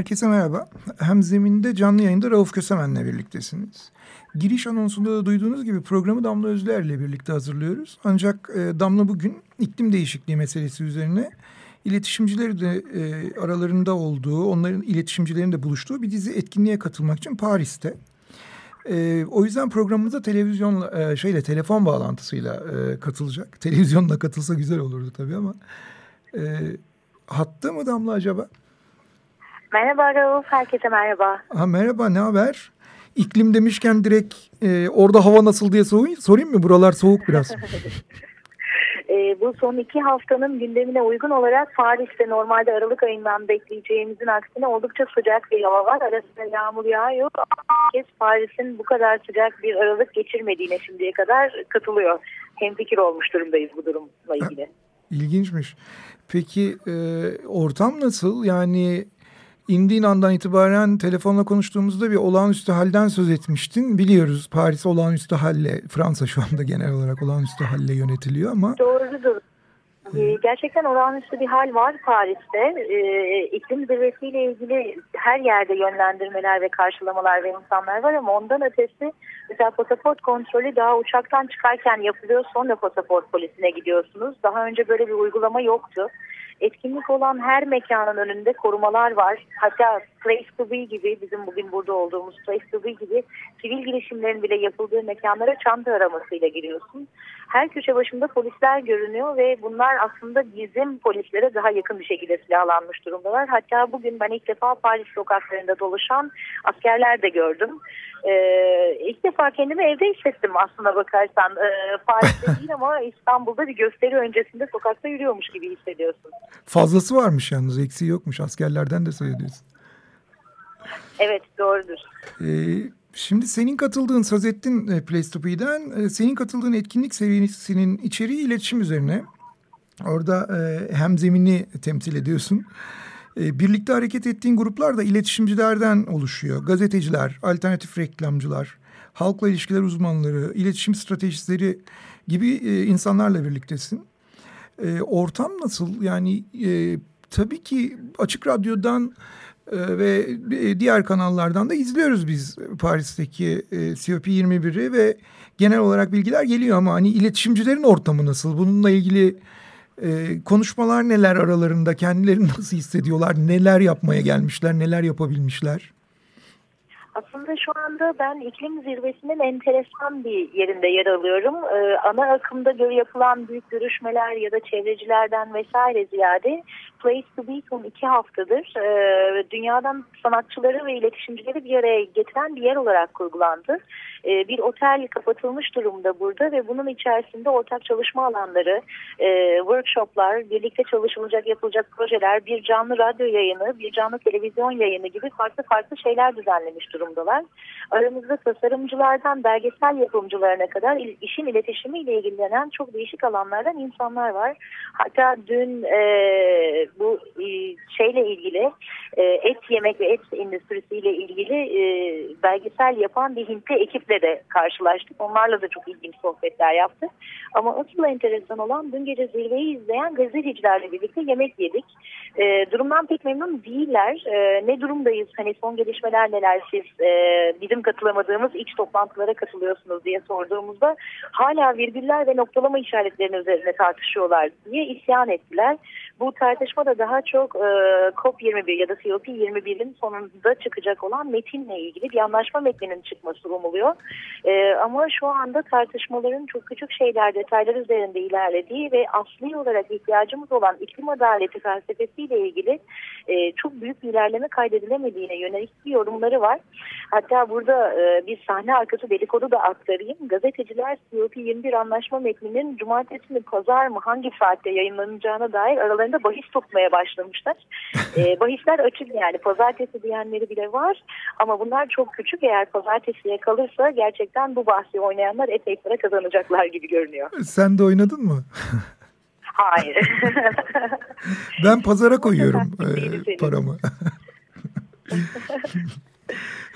Herkese merhaba. Hem zeminde canlı yayında Rauf Kösemen'le birliktesiniz. Giriş anonsunda da duyduğunuz gibi programı Damla Özler ile birlikte hazırlıyoruz. Ancak e, Damla bugün iklim değişikliği meselesi üzerine iletişimcileri de e, aralarında olduğu, onların iletişimcilerin de buluştuğu bir dizi etkinliğe katılmak için Paris'te. E, o yüzden programımıza televizyonla, e, şeyle telefon bağlantısıyla e, katılacak. Televizyonla katılsa güzel olurdu tabii ama. E, hatta mı Damla acaba? Merhaba Rauf, herkese merhaba. Ha, merhaba, ne haber? İklim demişken direkt e, orada hava nasıl diye sorayım, sorayım mı? Buralar soğuk biraz. e, bu son iki haftanın gündemine uygun olarak Paris'te normalde Aralık ayından bekleyeceğimizin aksine oldukça sıcak bir hava var. Arasında yağmur yağıyor. Herkes Paris'in bu kadar sıcak bir Aralık geçirmediğine şimdiye kadar katılıyor. Hemfikir olmuş durumdayız bu durumla ilgili. İlginçmiş. Peki e, ortam nasıl? Yani indiğin andan itibaren telefonla konuştuğumuzda bir olağanüstü halden söz etmiştin. Biliyoruz Paris olağanüstü halle, Fransa şu anda genel olarak olağanüstü halle yönetiliyor ama... Doğrudur. Ee, gerçekten olağanüstü bir hal var Paris'te. Ee, iklim zirvesiyle ilgili her yerde yönlendirmeler ve karşılamalar ve insanlar var ama ondan ötesi mesela pasaport kontrolü daha uçaktan çıkarken yapılıyor sonra pasaport polisine gidiyorsunuz. Daha önce böyle bir uygulama yoktu etkinlik olan her mekanın önünde korumalar var. Hatta Place to Be gibi bizim bugün burada olduğumuz Place to Be gibi sivil girişimlerin bile yapıldığı mekanlara çanta aramasıyla giriyorsun. Her köşe başında polisler görünüyor ve bunlar aslında bizim polislere daha yakın bir şekilde silahlanmış durumdalar. Hatta bugün ben ilk defa Paris sokaklarında dolaşan askerler de gördüm. Ee, ilk defa kendimi evde hissettim aslında bakarsan. Ee, Paris'te değil ama İstanbul'da bir gösteri öncesinde sokakta yürüyormuş gibi hissediyorsun. Fazlası varmış yalnız eksiği yokmuş askerlerden de söylüyorsun. Evet doğrudur. Ee, şimdi senin katıldığın söz ettin e, Place to Be'den. E, senin katıldığın etkinlik serisinin içeriği iletişim üzerine. Orada e, hem zemini temsil ediyorsun. E, birlikte hareket ettiğin gruplar da iletişimcilerden oluşuyor. Gazeteciler, alternatif reklamcılar, halkla ilişkiler uzmanları, iletişim stratejistleri gibi e, insanlarla birliktesin. E, ortam nasıl? Yani e, tabii ki açık radyodan e, ve diğer kanallardan da izliyoruz biz Paris'teki e, COP21'i ve genel olarak bilgiler geliyor ama hani iletişimcilerin ortamı nasıl? Bununla ilgili e, konuşmalar neler aralarında? Kendilerini nasıl hissediyorlar? Neler yapmaya gelmişler? Neler yapabilmişler? Aslında şu anda ben iklim zirvesinin enteresan bir yerinde yer alıyorum. Ee, ana akımda yapılan büyük görüşmeler ya da çevrecilerden vesaire ziyade Place to Be son iki haftadır e, dünyadan sanatçıları ve iletişimcileri bir araya getiren bir yer olarak kurgulandı. E, bir otel kapatılmış durumda burada ve bunun içerisinde ortak çalışma alanları, e, workshoplar, birlikte çalışılacak yapılacak projeler, bir canlı radyo yayını, bir canlı televizyon yayını gibi farklı farklı şeyler düzenlemiş durumdalar. Aramızda tasarımcılardan belgesel yapımcılarına kadar işin iletişimiyle ilgilenen çok değişik alanlardan insanlar var. Hatta dün e, bu e, şeyle ilgili e, et yemek ve et endüstrisiyle ilgili e, belgesel yapan bir Hintli ekiple de karşılaştık. Onlarla da çok ilginç sohbetler yaptık. Ama asıl enteresan olan dün gece zirveyi izleyen gazetecilerle birlikte yemek yedik. E, durumdan pek memnun değiller. E, ne durumdayız? Hani son gelişmeler neler siz e, bizim katılamadığımız iç toplantılara katılıyorsunuz diye sorduğumuzda hala virgüller ve noktalama işaretlerinin üzerine tartışıyorlar diye isyan ettiler. Bu tartışma da daha çok e, COP21 ya da COP21'in sonunda çıkacak olan metinle ilgili bir anlaşma metninin çıkması umuluyor. E, ama şu anda tartışmaların çok küçük şeyler, detaylar üzerinde ilerlediği ve asli olarak ihtiyacımız olan iklim adaleti felsefesiyle ilgili e, çok büyük bir ilerleme kaydedilemediğine yönelik bir yorumları var. Hatta burada e, bir sahne arkası dedikodu da aktarayım. Gazeteciler COP21 anlaşma metninin cumartesi mi pazar mı hangi saatte yayınlanacağına dair aralarında bahis tutmaya başlamışlar. e, bahisler açık yani pazartesi diyenleri bile var ama bunlar çok küçük eğer pazartesiye kalırsa gerçekten bu bahsi oynayanlar epey para kazanacaklar gibi görünüyor. Sen de oynadın mı? Hayır. ben pazara koyuyorum e, paramı.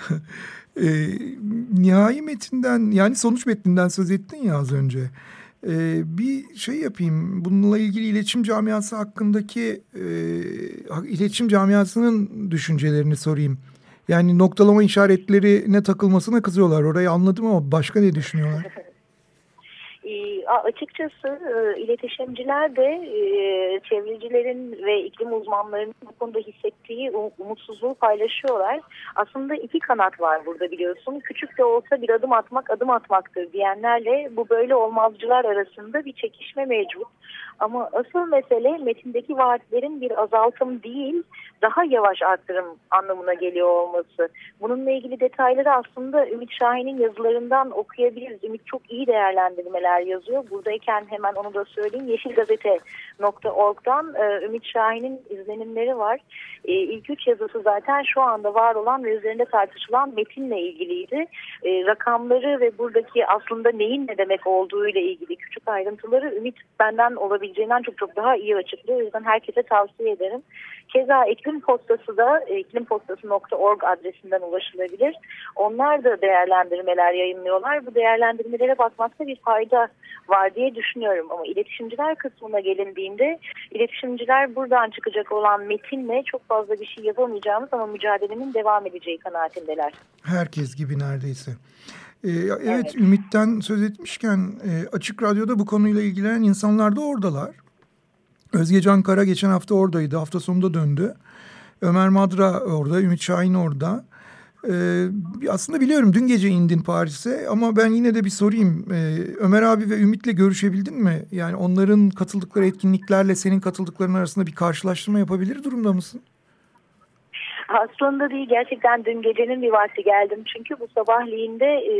e, nihai metinden yani sonuç metninden söz ettin ya az önce. E, bir şey yapayım bununla ilgili iletişim camiası hakkındaki e, iletişim camiasının düşüncelerini sorayım. Yani noktalama işaretlerine takılmasına kızıyorlar orayı anladım ama başka ne düşünüyorlar? E, açıkçası e, iletişimciler de e, çevrecilerin ve iklim uzmanlarının bu konuda hissettiği umutsuzluğu paylaşıyorlar. Aslında iki kanat var burada biliyorsun. Küçük de olsa bir adım atmak adım atmaktır diyenlerle bu böyle olmazcılar arasında bir çekişme mevcut. Ama asıl mesele metindeki vaatlerin bir azaltım değil, daha yavaş arttırım anlamına geliyor olması. Bununla ilgili detayları aslında Ümit Şahin'in yazılarından okuyabiliriz. Ümit çok iyi değerlendirmeler yazıyor. Buradayken hemen onu da söyleyeyim. Yeşilgazete.org'dan e, Ümit Şahin'in izlenimleri var. E, ilk üç yazısı zaten şu anda var olan ve üzerinde tartışılan metinle ilgiliydi. E, rakamları ve buradaki aslında neyin ne demek olduğu ile ilgili küçük ayrıntıları Ümit benden olabileceğinden çok çok daha iyi açıklıyor. O yüzden herkese tavsiye ederim. Keza iklim postası da e, iklimpostası.org adresinden ulaşılabilir. Onlar da değerlendirmeler yayınlıyorlar. Bu değerlendirmelere bakmakta bir fayda var diye düşünüyorum. Ama iletişimciler kısmına gelindiğinde iletişimciler buradan çıkacak olan metinle çok fazla bir şey yapamayacağımız ama mücadelenin devam edeceği kanaatindeler. Herkes gibi neredeyse. Ee, evet, evet Ümit'ten söz etmişken e, Açık Radyo'da bu konuyla ilgilenen insanlar da oradalar. Özge Can Kara geçen hafta oradaydı. Hafta sonunda döndü. Ömer Madra orada, Ümit Şahin orada. Ee, aslında biliyorum dün gece indin Paris'e ama ben yine de bir sorayım. Ee, Ömer abi ve Ümit'le görüşebildin mi? Yani onların katıldıkları etkinliklerle senin katıldıkların arasında bir karşılaştırma yapabilir durumda mısın? Aslında değil gerçekten dün gecenin bir vakti geldim. Çünkü bu sabahliğinde e,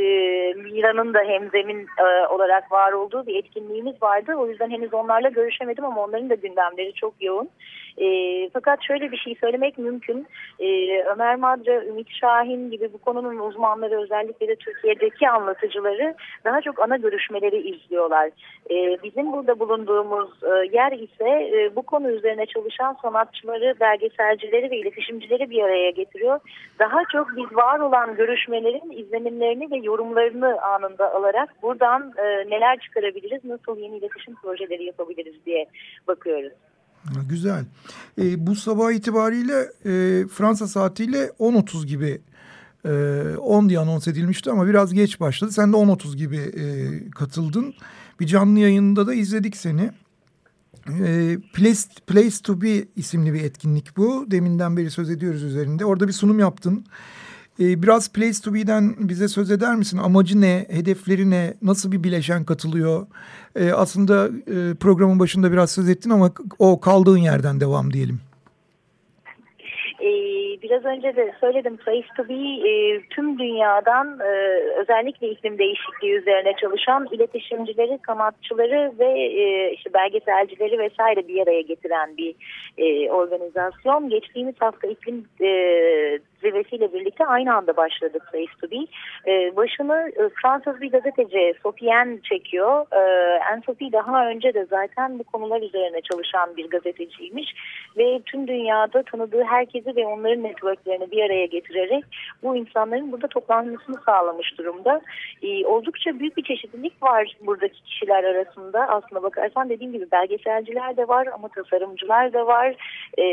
Mira'nın da hemzemin e, olarak var olduğu bir etkinliğimiz vardı. O yüzden henüz onlarla görüşemedim ama onların da gündemleri çok yoğun. E, fakat şöyle bir şey söylemek mümkün. E, Ömer Madra, Ümit Şahin gibi bu konunun uzmanları özellikle de Türkiye'deki anlatıcıları daha çok ana görüşmeleri izliyorlar. E, bizim burada bulunduğumuz e, yer ise e, bu konu üzerine çalışan sanatçıları, belgeselcileri ve iletişimcileri bir araya getiriyor. Daha çok biz var olan görüşmelerin izlenimlerini ve yorumlarını anında alarak buradan e, neler çıkarabiliriz, nasıl yeni iletişim projeleri yapabiliriz diye bakıyoruz. Güzel. E, bu sabah itibariyle e, Fransa saatiyle 10.30 gibi e, 10 diye anons edilmişti ama biraz geç başladı. Sen de 10.30 gibi e, katıldın. Bir canlı yayında da izledik seni. E, Place, Place to Be isimli bir etkinlik bu. Deminden beri söz ediyoruz üzerinde. Orada bir sunum yaptın. E, biraz Place to Be'den bize söz eder misin? Amacı ne? Hedefleri ne? Nasıl bir bileşen katılıyor? E, aslında e, programın başında biraz söz ettin ama o kaldığın yerden devam diyelim. Ee, biraz önce de söyledim Place to Be tüm dünyadan e, özellikle iklim değişikliği üzerine çalışan iletişimcileri, kanatçıları ve e, işte belgeselcileri vesaire bir araya getiren bir e, organizasyon. Geçtiğimiz hafta iklim zirvesiyle birlikte aynı anda başladı Place to Be. E, başını e, Fransız bir gazeteci Sophie çekiyor. E, Anne Sophie daha önce de zaten bu konular üzerine çalışan bir gazeteciymiş ve tüm dünyada tanıdığı herkesi ve onların networklerini bir araya getirerek bu insanların burada toplanmasını sağlamış durumda. E, oldukça büyük bir çeşitlilik var buradaki kişiler arasında. Aslında bakarsan dediğim gibi belgeselciler de var ama tasarımcılar da var. E,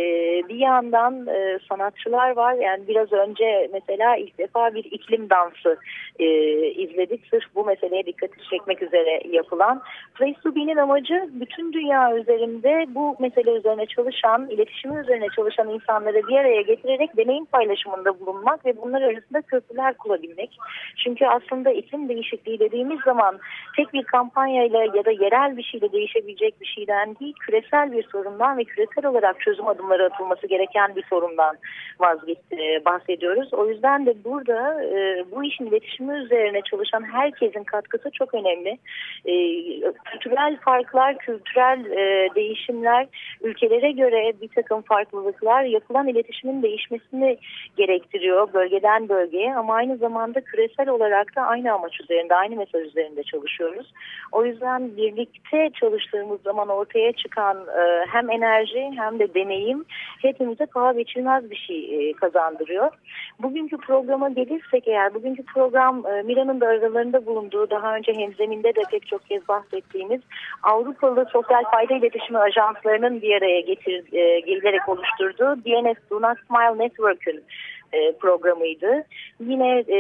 bir yandan e, sanatçılar var. Yani biraz biraz önce mesela ilk defa bir iklim dansı e, izledik. Sırf bu meseleye dikkat çekmek üzere yapılan. Place to Be'nin amacı bütün dünya üzerinde bu mesele üzerine çalışan, iletişimi üzerine çalışan insanları bir araya getirerek deneyim paylaşımında bulunmak ve bunlar arasında köprüler kurabilmek. Çünkü aslında iklim değişikliği dediğimiz zaman tek bir kampanyayla ya da yerel bir şeyle değişebilecek bir şeyden değil, küresel bir sorundan ve küresel olarak çözüm adımları atılması gereken bir sorundan vazgeç, e, bahsediyoruz. O yüzden de burada e, bu işin iletişimi üzerine çalışan herkesin katkısı çok önemli. E, kültürel farklar, kültürel e, değişimler, ülkelere göre bir takım farklılıklar yapılan iletişimin değişmesini gerektiriyor bölgeden bölgeye ama aynı zamanda küresel olarak da aynı amaç üzerinde, aynı mesaj üzerinde çalışıyoruz. O yüzden birlikte çalıştığımız zaman ortaya çıkan e, hem enerji hem de deneyim hepimize paha biçilmez bir şey e, kazandırıyor. Bugünkü programa gelirsek eğer, bugünkü program e, Mira'nın da aralarında bulunduğu daha önce hemzeminde de pek çok kez bahsettiğimiz Avrupalı Sosyal Fayda İletişimi Ajanslarının bir araya getir, e, gelerek oluşturduğu DNS Do Not Smile Network'ün e, programıydı. Yine e,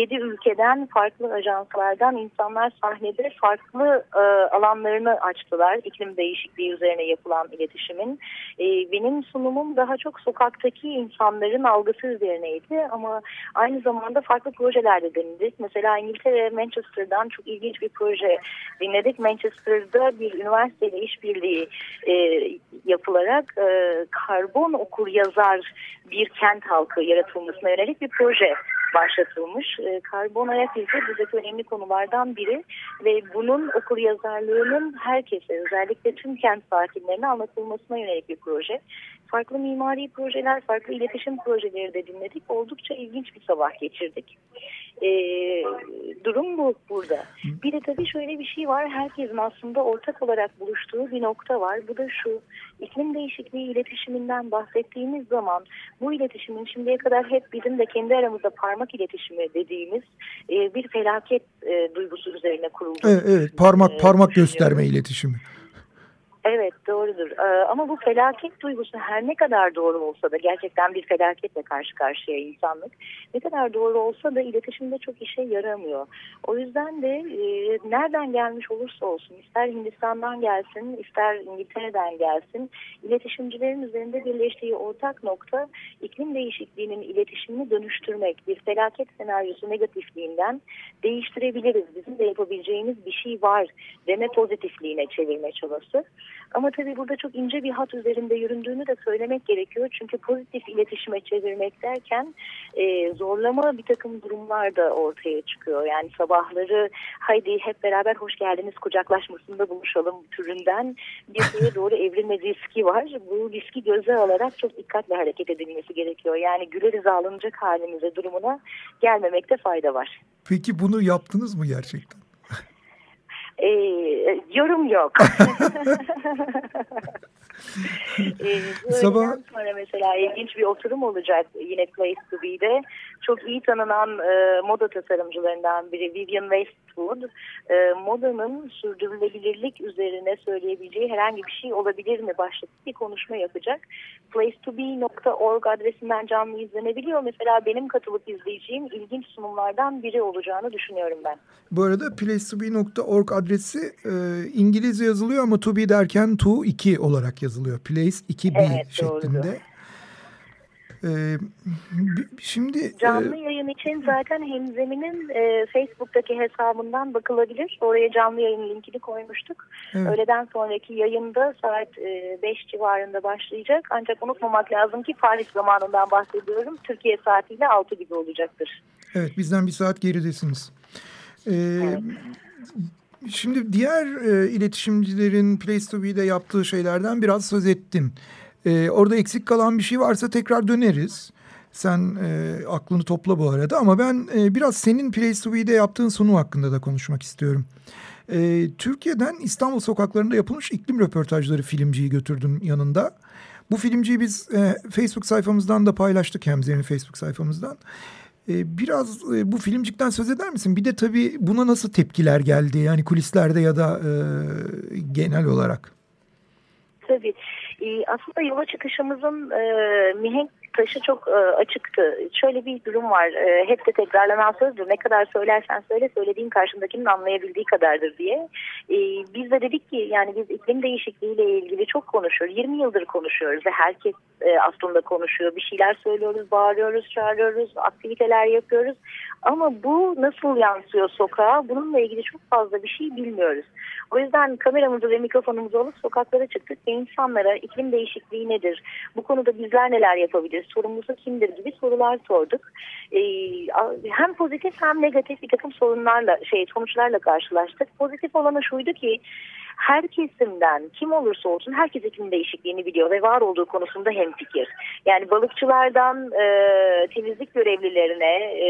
7 ülkeden farklı ajanslardan insanlar sahnede farklı e, alanlarını açtılar. İklim değişikliği üzerine yapılan iletişimin. E, benim sunumum daha çok sokaktaki insanların algısı üzerineydi ama aynı zamanda farklı projelerde denildik. Mesela İngiltere Manchester'dan çok ilginç bir proje dinledik. Manchester'da bir üniversiteyle işbirliği e, yapılarak e, karbon okur yazar bir kent halkı yaratılmasına yönelik bir proje başlatılmış. E, karbon ayak izi buradaki önemli konulardan biri ve bunun okur yazarlığının herkese özellikle tüm kent sakinlerine anlatılmasına yönelik bir proje. Farklı mimari projeler, farklı iletişim projeleri de dinledik. Oldukça ilginç bir sabah geçirdik. E, durum bu burada. Bir de tabii şöyle bir şey var. Herkesin aslında ortak olarak buluştuğu bir nokta var. Bu da şu. iklim değişikliği iletişiminden bahsettiğimiz zaman bu iletişimin şimdiye kadar hep bizim de kendi aramızda parmak iletişimi dediğimiz e, bir felaket e, duygusu üzerine kuruldu. Evet, evet parmak parmak gösterme iletişimi. Doğrudur ee, ama bu felaket duygusu her ne kadar doğru olsa da gerçekten bir felaketle karşı karşıya insanlık ne kadar doğru olsa da iletişimde çok işe yaramıyor. O yüzden de e, nereden gelmiş olursa olsun ister Hindistan'dan gelsin ister İngiltere'den gelsin iletişimcilerin üzerinde birleştiği ortak nokta iklim değişikliğinin iletişimini dönüştürmek bir felaket senaryosu negatifliğinden değiştirebiliriz bizim de yapabileceğimiz bir şey var deme pozitifliğine çevirme çabası. Ama tabii burada çok ince bir hat üzerinde yüründüğünü de söylemek gerekiyor. Çünkü pozitif iletişime çevirmek derken e, zorlama bir takım durumlar da ortaya çıkıyor. Yani sabahları haydi hep beraber hoş geldiniz kucaklaşmasında buluşalım türünden bir şeye doğru evrilme riski var. Bu riski göze alarak çok dikkatli hareket edilmesi gerekiyor. Yani güleriz alınacak halimize durumuna gelmemekte fayda var. Peki bunu yaptınız mı gerçekten? E, yorum yok. e, Sabah... sonra mesela ilginç bir oturum olacak yine Place to Be'de. Çok iyi tanınan e, moda tasarımcılarından biri Vivian Westwood. E, modanın sürdürülebilirlik üzerine söyleyebileceği herhangi bir şey olabilir mi başlıklı bir konuşma yapacak. placetobe.org adresinden canlı izlenebiliyor. Mesela benim katılıp izleyeceğim ilginç sunumlardan biri olacağını düşünüyorum ben. Bu arada placetobe.org adresi e, İngilizce yazılıyor ama to be derken to 2 olarak yazılıyor. Place 2 b evet, şeklinde. Doğrudur. Ee, şimdi canlı e, yayın için zaten Hemzemi'nin e, Facebook'taki hesabından bakılabilir. Oraya canlı yayın linkini koymuştuk. Evet. Öğleden sonraki yayında saat 5 e, civarında başlayacak. Ancak unutmamak lazım ki Paris zamanından bahsediyorum. Türkiye saatiyle 6 gibi olacaktır. Evet bizden bir saat geridesiniz. Ee, evet. Şimdi diğer e, iletişimcilerin Place to Be'de yaptığı şeylerden biraz söz ettin. E, orada eksik kalan bir şey varsa tekrar döneriz. Sen e, aklını topla bu arada ama ben e, biraz senin Place yaptığın sunu hakkında da konuşmak istiyorum. E, Türkiye'den İstanbul sokaklarında yapılmış iklim röportajları filmciyi götürdüm yanında. Bu filmciyi biz e, Facebook sayfamızdan da paylaştık hem Hemze'nin Facebook sayfamızdan. E, biraz e, bu filmcikten söz eder misin? Bir de tabii buna nasıl tepkiler geldi yani kulislerde ya da e, genel olarak? Tabii. E, aslında yola çıkışımızın e, mihenk taşı çok e, açıktı. Şöyle bir durum var. E, hep de tekrarlanan sözdür. Ne kadar söylersen söyle söylediğin karşındakinin anlayabildiği kadardır diye. E, biz de dedik ki yani biz iklim değişikliğiyle ilgili çok konuşuyoruz. 20 yıldır konuşuyoruz ve herkes e, aslında konuşuyor. Bir şeyler söylüyoruz, bağırıyoruz, çağırıyoruz, aktiviteler yapıyoruz. Ama bu nasıl yansıyor sokağa? Bununla ilgili çok fazla bir şey bilmiyoruz. O yüzden kameramızı ve mikrofonumuzu alıp sokaklara çıktık ve insanlara iklim değişikliği nedir? Bu konuda bizler neler yapabiliriz? Sorumlusu kimdir gibi sorular sorduk. Ee, hem pozitif hem negatif bir takım sorunlarla, şey sonuçlarla karşılaştık. Pozitif olanı şuydu ki her kesimden kim olursa olsun herkes iklim değişikliğini biliyor ve var olduğu konusunda hemfikir. Yani balıkçılardan e, temizlik görevlilerine, e,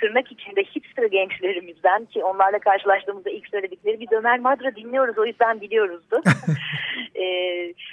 tırnak içinde hipster gençlerimizden ki onlarla karşılaştığımızda ilk söyledikleri bir Ömer Madra dinliyoruz o yüzden biliyoruzdu. e,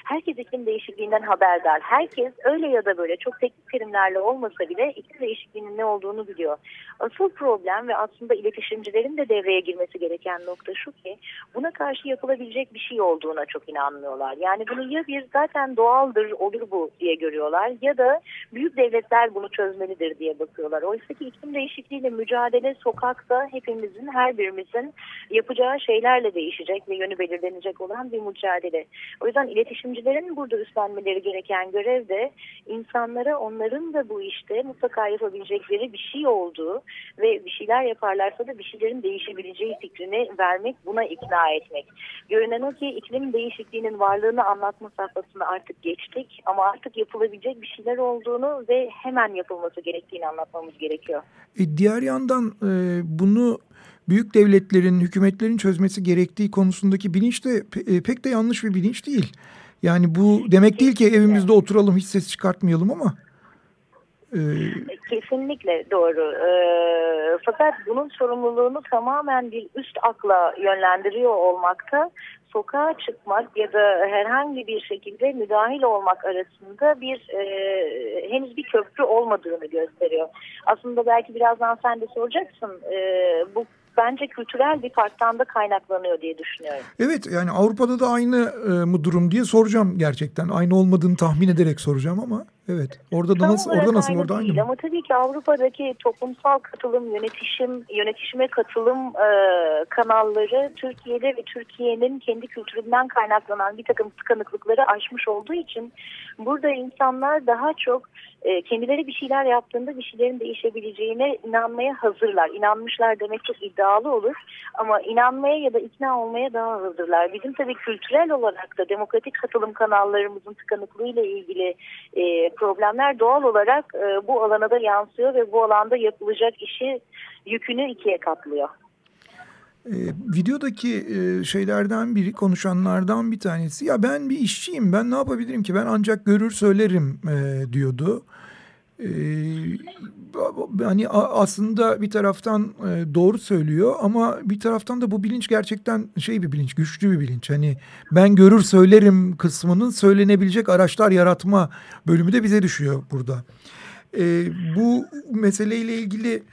herkes iklim değişikliğinden haberdar. Herkes öyle ya da böyle çok teknik terimlerle olmasa bile iklim değişikliğinin ne olduğunu biliyor. Asıl problem ve aslında iletişimcilerin de devreye girmesi gereken nokta şu ki buna karşı yapılabilecek bir şey olduğuna çok inanmıyorlar. Yani bunu ya bir zaten doğaldır olur bu diye görüyorlar ya da büyük devletler bunu çözmelidir diye bakıyorlar. Oysa ki iklim değişikliğiyle mücadele sokakta hepimizin her birimizin yapacağı şeylerle değişecek ve yönü belirlenecek olan bir mücadele. O yüzden iletişimcilerin burada üstlenmeleri gereken görev de insanlara onların da bu işte mutlaka yapabilecekleri bir şey olduğu ve bir şeyler yaparlarsa da bir şeylerin değişebileceği fikrini vermek, buna ikna etmek. Görünen o ki iklim değişikliğinin varlığını anlatma safhasını artık geçtik ama artık yapılabilecek bir şeyler olduğunu ve hemen yapılması gerektiğini anlatmamız gerekiyor. E, diğer yandan e, bunu büyük devletlerin, hükümetlerin çözmesi gerektiği konusundaki bilinç de e, pek de yanlış bir bilinç değil. Yani bu demek değil ki evimizde oturalım hiç ses çıkartmayalım ama ee, Kesinlikle doğru. Ee, fakat bunun sorumluluğunu tamamen bir üst akla yönlendiriyor olmakta sokağa çıkmak ya da herhangi bir şekilde müdahil olmak arasında bir e, henüz bir köprü olmadığını gösteriyor. Aslında belki birazdan sen de soracaksın e, bu bence kültürel bir farktan da kaynaklanıyor diye düşünüyorum. Evet yani Avrupa'da da aynı e, mı durum diye soracağım gerçekten. Aynı olmadığını tahmin ederek soracağım ama evet. Orada da nasıl orada nasıl orada aynı mı? Ama tabii ki Avrupa'daki toplumsal katılım, yönetişim, yönetişime katılım e, kanalları Türkiye'de ve Türkiye'nin kendi kültüründen kaynaklanan bir takım tıkanıklıkları aşmış olduğu için burada insanlar daha çok e, kendileri bir şeyler yaptığında bir şeylerin değişebileceğine inanmaya hazırlar. İnanmışlar demek çok iddialı olur ama inanmaya ya da ikna olmaya daha hazırlar. Bizim tabii kültürel olarak da demokratik katılım kanallarımızın tıkanıklığıyla ilgili e, problemler doğal olarak e, bu alana da yansıyor ve bu alanda yapılacak işi yükünü ikiye katlıyor. E, videodaki e, şeylerden biri konuşanlardan bir tanesi ya ben bir işçiyim ben ne yapabilirim ki ben ancak görür söylerim e, diyordu. E, hani aslında bir taraftan e, doğru söylüyor ama bir taraftan da bu bilinç gerçekten şey bir bilinç güçlü bir bilinç. Hani ben görür söylerim kısmının söylenebilecek araçlar yaratma bölümü de bize düşüyor burada. E, bu meseleyle ilgili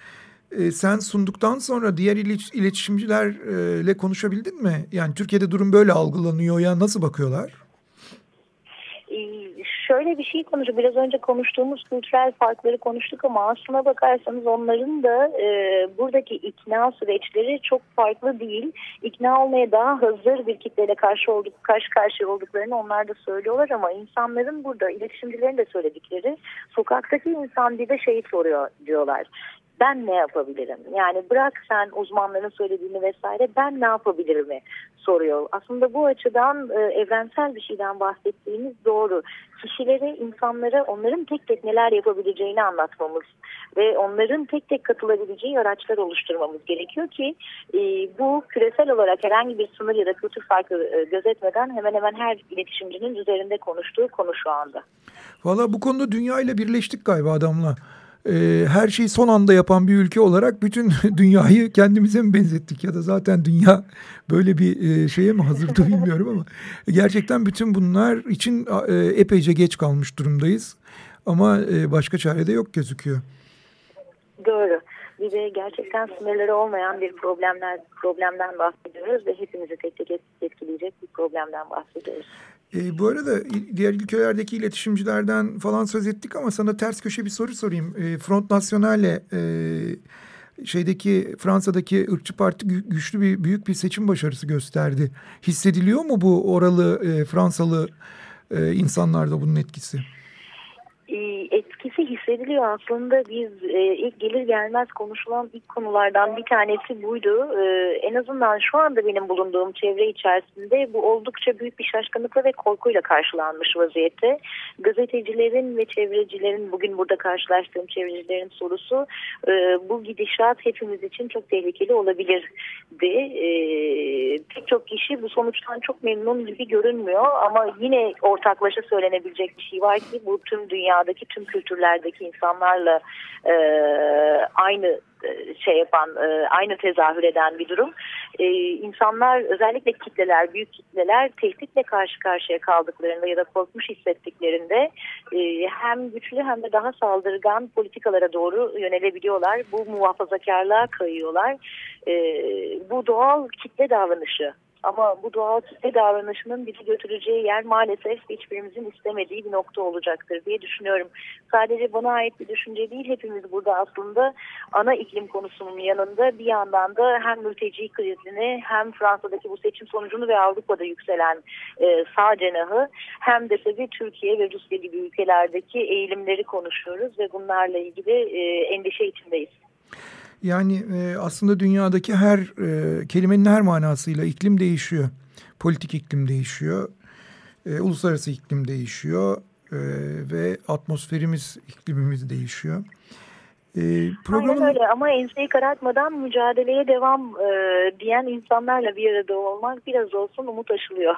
e, sen sunduktan sonra diğer iletişimcilerle konuşabildin mi? Yani Türkiye'de durum böyle algılanıyor ya nasıl bakıyorlar? Şöyle bir şey konuştuk. Biraz önce konuştuğumuz kültürel farkları konuştuk ama aslına bakarsanız onların da e, buradaki ikna süreçleri çok farklı değil. İkna olmaya daha hazır bir kitleyle karşı olduk, karşı karşıya olduklarını onlar da söylüyorlar ama insanların burada iletişimcilerin de söyledikleri sokaktaki insan bir de şey soruyor diyorlar ben ne yapabilirim? Yani bırak sen uzmanların söylediğini vesaire ben ne yapabilirim soruyor. Aslında bu açıdan e, evrensel bir şeyden bahsettiğimiz doğru. Kişilere, insanlara onların tek tek neler yapabileceğini anlatmamız ve onların tek tek katılabileceği araçlar oluşturmamız gerekiyor ki e, bu küresel olarak herhangi bir sınır ya da kültür farkı e, gözetmeden hemen hemen her iletişimcinin üzerinde konuştuğu konu şu anda. Valla bu konuda dünya ile birleştik galiba adamla e, her şeyi son anda yapan bir ülke olarak bütün dünyayı kendimize mi benzettik ya da zaten dünya böyle bir e, şeye mi hazırdı bilmiyorum ama gerçekten bütün bunlar için e, epeyce geç kalmış durumdayız ama e, başka çare de yok gözüküyor. Doğru. Bir de gerçekten sınırları olmayan bir problemler problemden bahsediyoruz ve hepimizi tek tek etkileyecek bir problemden bahsediyoruz. E, bu arada diğer ülkelerdeki iletişimcilerden falan söz ettik ama sana ters köşe bir soru sorayım. E, Front Nationale e, şeydeki Fransa'daki ırkçı parti güçlü bir büyük bir seçim başarısı gösterdi. Hissediliyor mu bu oralı e, Fransalı e, insanlarda bunun etkisi? etkisi hissediliyor aslında biz e, ilk gelir gelmez konuşulan ilk konulardan bir tanesi buydu. E, en azından şu anda benim bulunduğum çevre içerisinde bu oldukça büyük bir şaşkınlıkla ve korkuyla karşılanmış vaziyette. Gazetecilerin ve çevrecilerin bugün burada karşılaştığım çevrecilerin sorusu e, bu gidişat hepimiz için çok tehlikeli olabilirdi. E, pek çok kişi bu sonuçtan çok memnun gibi görünmüyor ama yine ortaklaşa söylenebilecek bir şey var ki bu tüm dünyadaki tüm kültürlerdeki insanlarla e, aynı e, şey yapan, e, aynı tezahür eden bir durum. E, insanlar özellikle kitleler, büyük kitleler tehditle karşı karşıya kaldıklarında ya da korkmuş hissettiklerinde e, hem güçlü hem de daha saldırgan politikalara doğru yönelebiliyorlar. Bu muhafazakarlığa kayıyorlar. E, bu doğal kitle davranışı ama bu doğal kitle davranışının bizi götüreceği yer maalesef hiçbirimizin istemediği bir nokta olacaktır diye düşünüyorum. Sadece bana ait bir düşünce değil hepimiz burada aslında ana iklim konusunun yanında bir yandan da hem mülteci krizini hem Fransa'daki bu seçim sonucunu ve Avrupa'da yükselen e, sağ cenahı hem de tabii Türkiye ve Rusya gibi ülkelerdeki eğilimleri konuşuyoruz ve bunlarla ilgili e, endişe içindeyiz. Yani e, aslında dünyadaki her e, kelimenin her manasıyla iklim değişiyor. Politik iklim değişiyor. E, uluslararası iklim değişiyor. E, ve atmosferimiz, iklimimiz değişiyor. E, programın... Aynen öyle ama enseyi karartmadan mücadeleye devam e, diyen insanlarla bir arada olmak biraz olsun umut aşılıyor.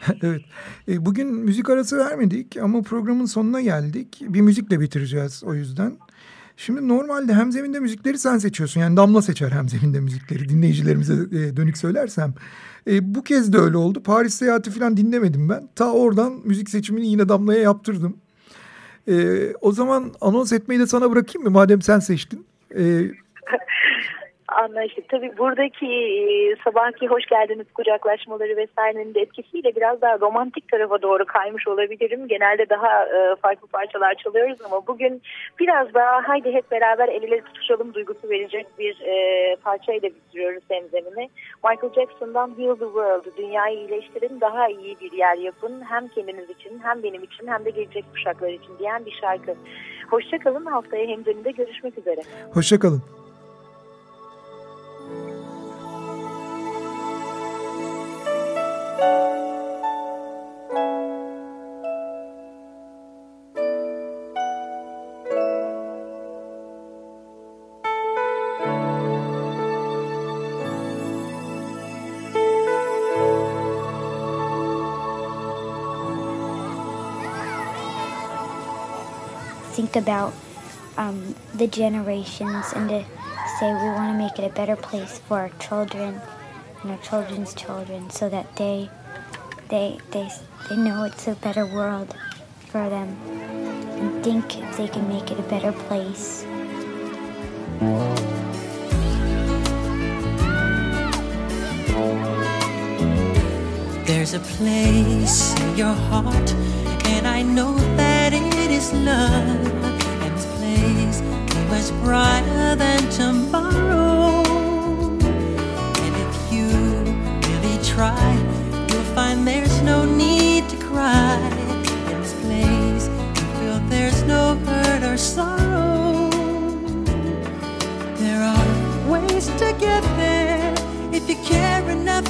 evet. E, bugün müzik arası vermedik ama programın sonuna geldik. Bir müzikle bitireceğiz o yüzden. Şimdi normalde hemzeminde müzikleri sen seçiyorsun. Yani Damla seçer hemzeminde müzikleri dinleyicilerimize e, dönük söylersem. E, bu kez de öyle oldu. Paris seyahati falan dinlemedim ben. Ta oradan müzik seçimini yine Damla'ya yaptırdım. E, o zaman anons etmeyi de sana bırakayım mı? Madem sen seçtin. E, Anlaştık. Tabii buradaki sabahki hoş geldiniz kucaklaşmaları vesairenin de etkisiyle biraz daha romantik tarafa doğru kaymış olabilirim. Genelde daha farklı parçalar çalıyoruz ama bugün biraz daha haydi hep beraber el ele tutuşalım duygusu verecek bir parçayla bitiriyoruz hemzemini. Michael Jackson'dan Heal the World, dünyayı iyileştirin, daha iyi bir yer yapın. Hem kendiniz için hem benim için hem de gelecek kuşaklar için diyen bir şarkı. Hoşçakalın haftaya hemzeminde görüşmek üzere. Hoşçakalın. Think about um, the generations and to say we want to make it a better place for our children and our children's children so that they they they they know it's a better world for them and think if they can make it a better place. There's a place in your heart, and I know that it is love. And this place much brighter than tomorrow. Try, you'll find there's no need to cry. In this place, you feel there's no hurt or sorrow. There are ways to get there if you care enough